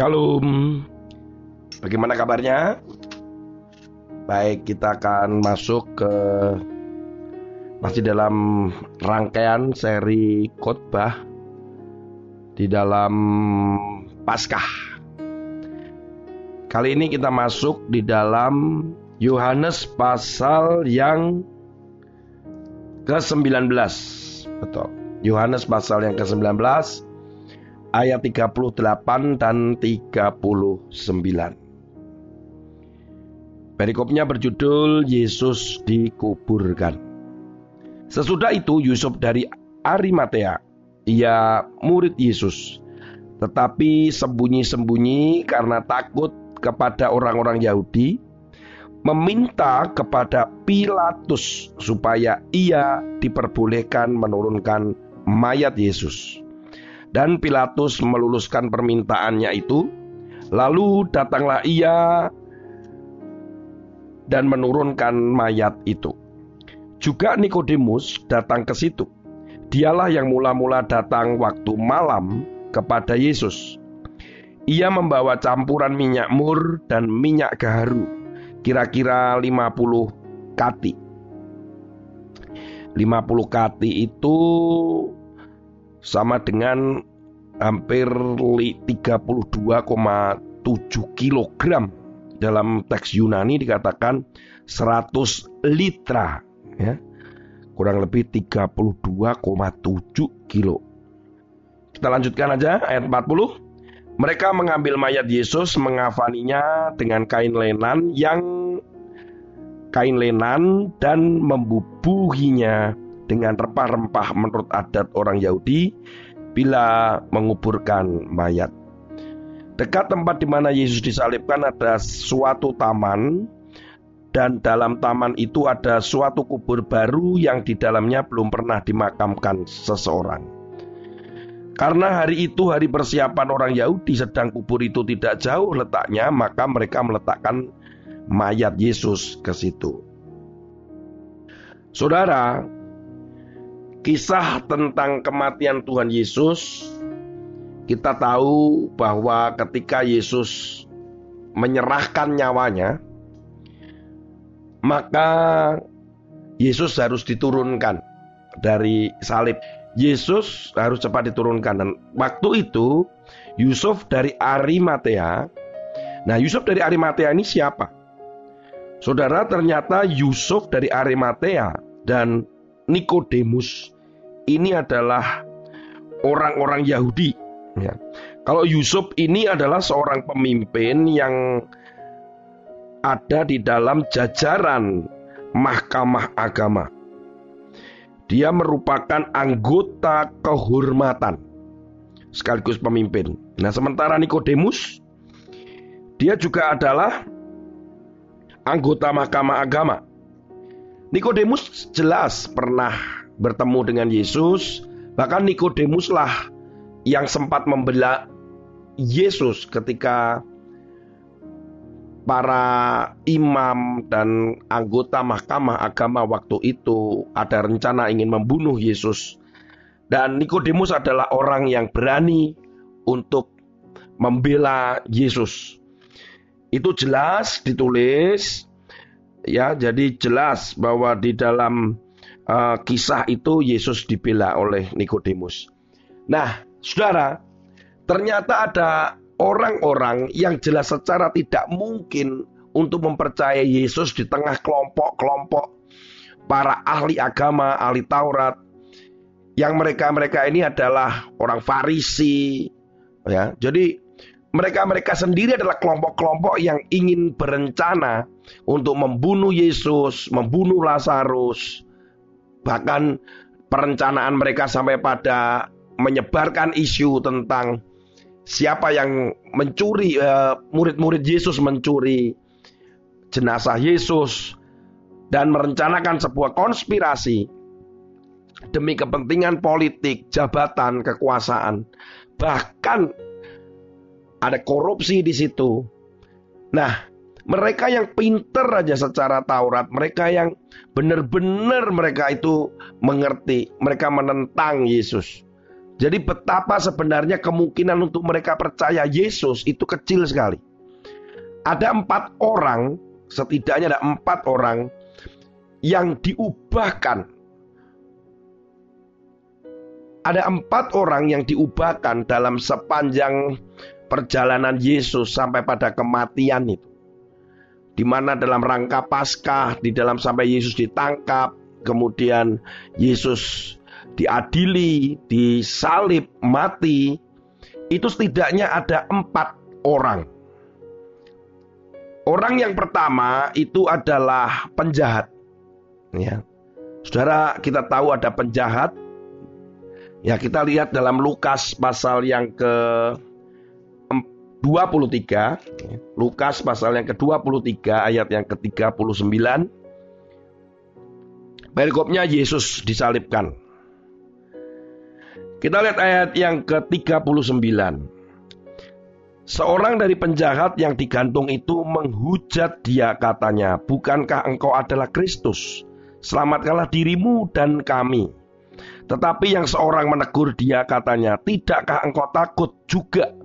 Shalom. Bagaimana kabarnya? Baik, kita akan masuk ke masih dalam rangkaian seri khotbah di dalam Paskah. Kali ini kita masuk di dalam Yohanes pasal yang ke-19. Betul. Yohanes pasal yang ke-19 ayat 38 dan 39. Perikopnya berjudul Yesus dikuburkan. Sesudah itu Yusuf dari Arimatea, ia murid Yesus, tetapi sembunyi-sembunyi karena takut kepada orang-orang Yahudi, meminta kepada Pilatus supaya ia diperbolehkan menurunkan mayat Yesus. Dan Pilatus meluluskan permintaannya itu. Lalu datanglah ia dan menurunkan mayat itu. Juga Nikodemus datang ke situ. Dialah yang mula-mula datang waktu malam kepada Yesus. Ia membawa campuran minyak mur dan minyak gaharu, kira-kira 50 kati. 50 kati itu sama dengan hampir 32,7 kilogram dalam teks Yunani dikatakan 100 litra ya. Kurang lebih 32,7 kilo. Kita lanjutkan aja ayat 40. Mereka mengambil mayat Yesus mengafaninya dengan kain lenan yang kain lenan dan membubuhinya dengan rempah-rempah menurut adat orang Yahudi bila menguburkan mayat. Dekat tempat di mana Yesus disalibkan ada suatu taman dan dalam taman itu ada suatu kubur baru yang di dalamnya belum pernah dimakamkan seseorang. Karena hari itu hari persiapan orang Yahudi sedang kubur itu tidak jauh letaknya, maka mereka meletakkan mayat Yesus ke situ. Saudara, kisah tentang kematian Tuhan Yesus kita tahu bahwa ketika Yesus menyerahkan nyawanya, maka Yesus harus diturunkan dari salib. Yesus harus cepat diturunkan dan waktu itu Yusuf dari Arimatea. Nah, Yusuf dari Arimatea ini siapa? Saudara, ternyata Yusuf dari Arimatea dan Nikodemus ini adalah orang-orang Yahudi Ya. Kalau Yusuf ini adalah seorang pemimpin yang ada di dalam jajaran mahkamah agama. Dia merupakan anggota kehormatan sekaligus pemimpin. Nah, sementara Nikodemus dia juga adalah anggota mahkamah agama. Nikodemus jelas pernah bertemu dengan Yesus, bahkan Nikodemuslah yang sempat membela Yesus ketika para imam dan anggota mahkamah agama waktu itu ada rencana ingin membunuh Yesus. Dan Nikodemus adalah orang yang berani untuk membela Yesus. Itu jelas ditulis ya, jadi jelas bahwa di dalam uh, kisah itu Yesus dibela oleh Nikodemus. Nah, Saudara, ternyata ada orang-orang yang jelas secara tidak mungkin untuk mempercayai Yesus di tengah kelompok-kelompok para ahli agama, ahli Taurat, yang mereka-mereka ini adalah orang Farisi, ya. Jadi mereka-mereka sendiri adalah kelompok-kelompok yang ingin berencana untuk membunuh Yesus, membunuh Lazarus. Bahkan perencanaan mereka sampai pada menyebarkan isu tentang siapa yang mencuri uh, murid-murid Yesus mencuri jenazah Yesus dan merencanakan sebuah konspirasi demi kepentingan politik, jabatan, kekuasaan. Bahkan ada korupsi di situ. Nah, mereka yang pinter aja secara Taurat, mereka yang benar-benar mereka itu mengerti, mereka menentang Yesus. Jadi betapa sebenarnya kemungkinan untuk mereka percaya Yesus itu kecil sekali. Ada empat orang, setidaknya ada empat orang yang diubahkan. Ada empat orang yang diubahkan dalam sepanjang perjalanan Yesus sampai pada kematian itu. Di mana dalam rangka Paskah, di dalam sampai Yesus ditangkap, kemudian Yesus diadili, disalib, mati, itu setidaknya ada empat orang. Orang yang pertama itu adalah penjahat. Ya. Saudara, kita tahu ada penjahat. Ya, kita lihat dalam Lukas pasal yang ke 23, Lukas pasal yang ke-23 ayat yang ke-39. Perikopnya Yesus disalibkan. Kita lihat ayat yang ke-39. Seorang dari penjahat yang digantung itu menghujat dia katanya, Bukankah engkau adalah Kristus? Selamatkanlah dirimu dan kami. Tetapi yang seorang menegur dia katanya, Tidakkah engkau takut juga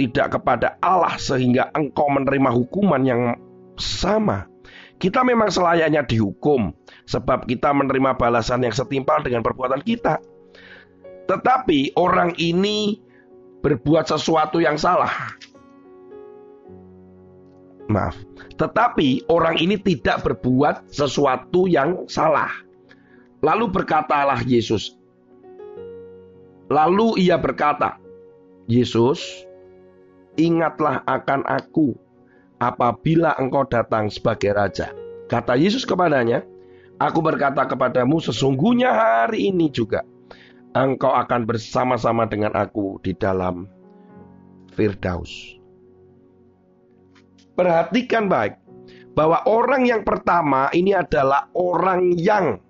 tidak kepada Allah sehingga engkau menerima hukuman yang sama? Kita memang selayaknya dihukum sebab kita menerima balasan yang setimpal dengan perbuatan kita. Tetapi orang ini berbuat sesuatu yang salah. Maaf. Tetapi orang ini tidak berbuat sesuatu yang salah. Lalu berkatalah Yesus. Lalu ia berkata, Yesus, ingatlah akan aku apabila engkau datang sebagai raja. Kata Yesus kepadanya, Aku berkata kepadamu sesungguhnya hari ini juga engkau akan bersama-sama dengan aku di dalam Firdaus. Perhatikan baik bahwa orang yang pertama ini adalah orang yang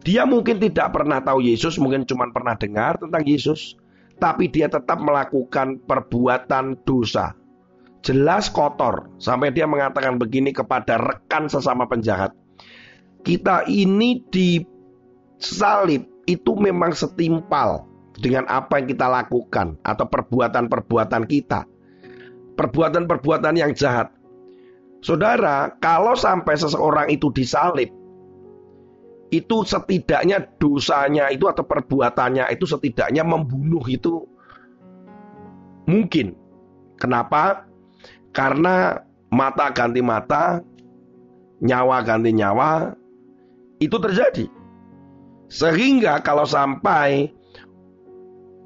dia mungkin tidak pernah tahu Yesus, mungkin cuma pernah dengar tentang Yesus, tapi dia tetap melakukan perbuatan dosa. Jelas kotor, sampai dia mengatakan begini kepada rekan sesama penjahat. Kita ini disalib itu memang setimpal dengan apa yang kita lakukan atau perbuatan-perbuatan kita. Perbuatan-perbuatan yang jahat. Saudara, kalau sampai seseorang itu disalib, itu setidaknya dosanya itu atau perbuatannya itu setidaknya membunuh itu mungkin. Kenapa? Karena mata ganti mata, nyawa ganti nyawa, itu terjadi. Sehingga kalau sampai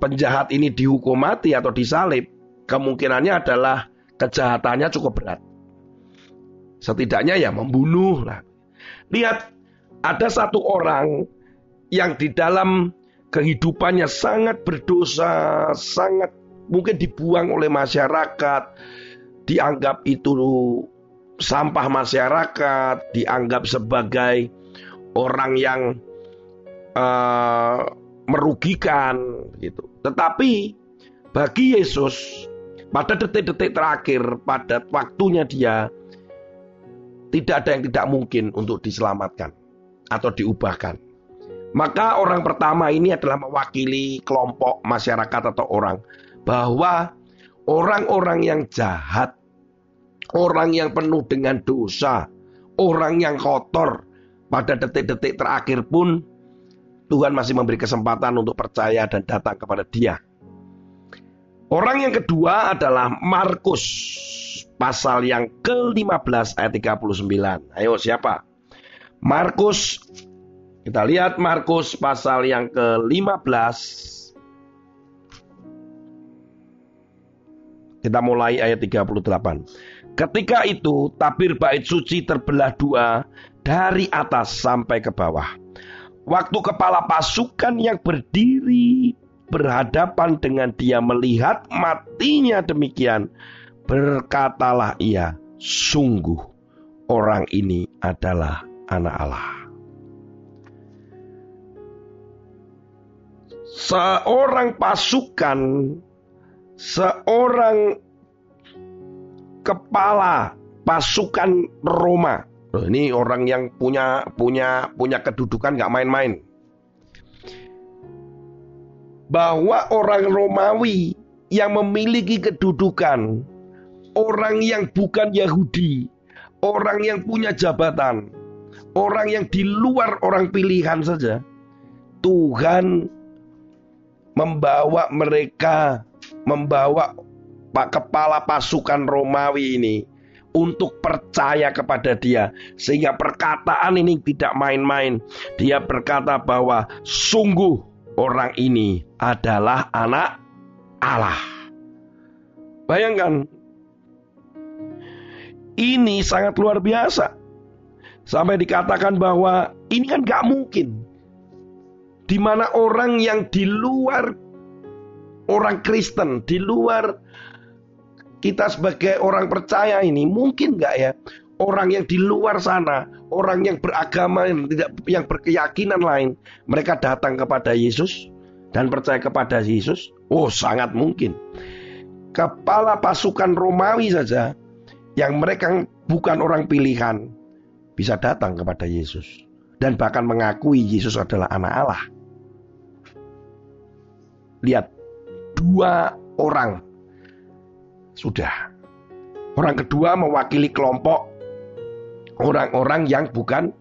penjahat ini dihukum mati atau disalib, kemungkinannya adalah kejahatannya cukup berat. Setidaknya ya membunuh lah. Lihat, ada satu orang yang di dalam kehidupannya sangat berdosa, sangat mungkin dibuang oleh masyarakat, dianggap itu sampah masyarakat, dianggap sebagai orang yang uh, merugikan gitu. Tetapi bagi Yesus pada detik-detik terakhir pada waktunya dia tidak ada yang tidak mungkin untuk diselamatkan atau diubahkan. Maka orang pertama ini adalah mewakili kelompok masyarakat atau orang bahwa orang-orang yang jahat, orang yang penuh dengan dosa, orang yang kotor pada detik-detik terakhir pun Tuhan masih memberi kesempatan untuk percaya dan datang kepada Dia. Orang yang kedua adalah Markus pasal yang ke-15 ayat 39. Ayo siapa? Markus. Kita lihat Markus pasal yang ke-15 Kita mulai ayat 38. Ketika itu tabir bait suci terbelah dua dari atas sampai ke bawah. Waktu kepala pasukan yang berdiri berhadapan dengan dia melihat matinya demikian, berkatalah ia, sungguh orang ini adalah anak Allah. Seorang pasukan, seorang kepala pasukan Roma ini orang yang punya punya punya kedudukan nggak main-main. bahwa orang Romawi yang memiliki kedudukan, orang yang bukan Yahudi, orang yang punya jabatan, orang yang di luar orang pilihan saja, Tuhan membawa mereka, membawa kepala pasukan Romawi ini untuk percaya kepada dia. Sehingga perkataan ini tidak main-main. Dia berkata bahwa sungguh orang ini adalah anak Allah. Bayangkan, ini sangat luar biasa. Sampai dikatakan bahwa ini kan gak mungkin. Di mana orang yang di luar orang Kristen, di luar kita sebagai orang percaya ini mungkin gak ya orang yang di luar sana, orang yang beragama yang tidak yang berkeyakinan lain, mereka datang kepada Yesus dan percaya kepada Yesus? Oh, sangat mungkin. Kepala pasukan Romawi saja yang mereka bukan orang pilihan bisa datang kepada Yesus dan bahkan mengakui Yesus adalah anak Allah. Lihat, dua orang sudah. Orang kedua mewakili kelompok orang-orang yang bukan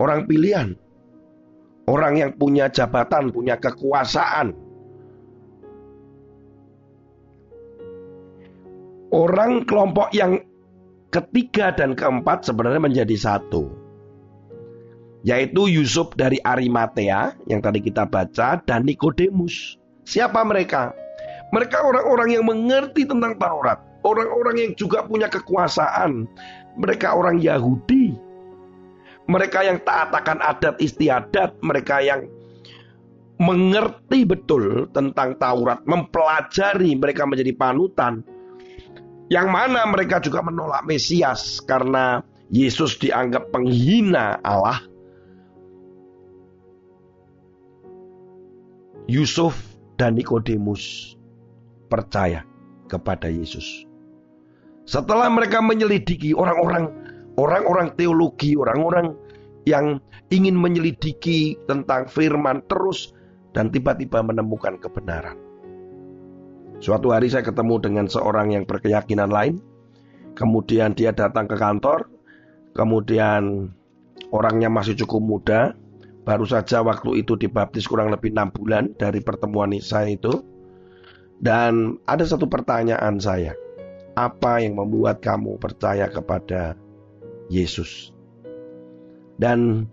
orang pilihan. Orang yang punya jabatan, punya kekuasaan. Orang kelompok yang ketiga dan keempat sebenarnya menjadi satu. Yaitu Yusuf dari Arimatea yang tadi kita baca dan Nikodemus. Siapa mereka? Mereka orang-orang yang mengerti tentang Taurat, orang-orang yang juga punya kekuasaan. Mereka orang Yahudi. Mereka yang taat akan adat istiadat, mereka yang mengerti betul tentang Taurat, mempelajari, mereka menjadi panutan. Yang mana mereka juga menolak Mesias karena Yesus dianggap penghina Allah. Yusuf dan Nikodemus percaya kepada Yesus. Setelah mereka menyelidiki orang-orang orang-orang teologi, orang-orang yang ingin menyelidiki tentang firman terus dan tiba-tiba menemukan kebenaran. Suatu hari saya ketemu dengan seorang yang berkeyakinan lain. Kemudian dia datang ke kantor. Kemudian orangnya masih cukup muda. Baru saja waktu itu dibaptis kurang lebih enam bulan dari pertemuan saya itu. Dan ada satu pertanyaan saya. Apa yang membuat kamu percaya kepada Yesus? Dan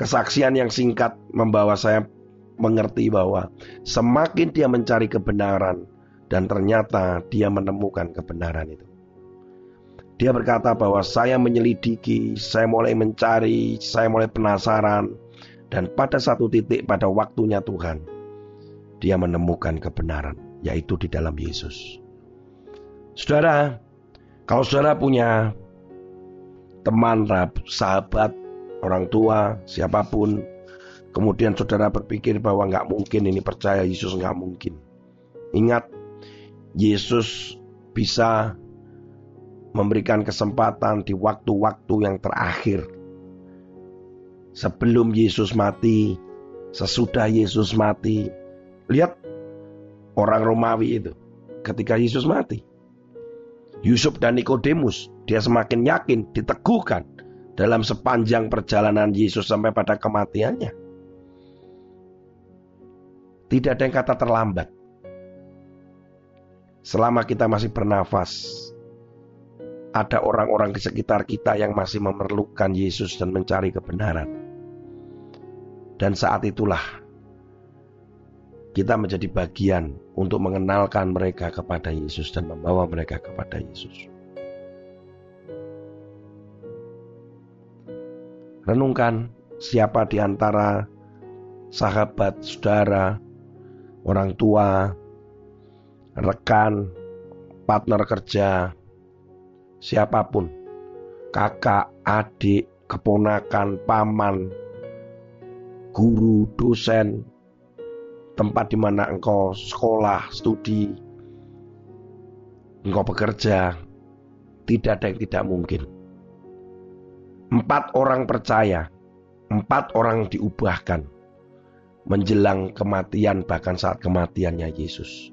kesaksian yang singkat membawa saya mengerti bahwa semakin dia mencari kebenaran, dan ternyata dia menemukan kebenaran itu. Dia berkata bahwa saya menyelidiki, saya mulai mencari, saya mulai penasaran. Dan pada satu titik pada waktunya Tuhan, dia menemukan kebenaran, yaitu di dalam Yesus. Saudara, kalau saudara punya teman, sahabat, orang tua, siapa pun, kemudian saudara berpikir bahwa nggak mungkin ini percaya Yesus nggak mungkin. Ingat, Yesus bisa memberikan kesempatan di waktu-waktu yang terakhir. Sebelum Yesus mati, sesudah Yesus mati. Lihat orang Romawi itu ketika Yesus mati. Yusuf dan Nikodemus, dia semakin yakin, diteguhkan dalam sepanjang perjalanan Yesus sampai pada kematiannya. Tidak ada yang kata terlambat selama kita masih bernafas, ada orang-orang di sekitar kita yang masih memerlukan Yesus dan mencari kebenaran. Dan saat itulah kita menjadi bagian untuk mengenalkan mereka kepada Yesus dan membawa mereka kepada Yesus. Renungkan siapa di antara sahabat, saudara, orang tua, rekan, partner kerja, siapa pun, kakak, adik, keponakan, paman, guru, dosen, tempat di mana engkau sekolah, studi, engkau bekerja, tidak ada yang tidak mungkin. Empat orang percaya, empat orang diubahkan, menjelang kematian bahkan saat kematiannya Yesus.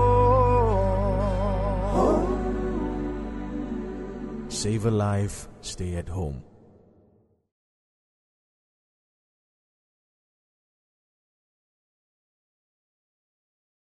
Save a life, stay at home.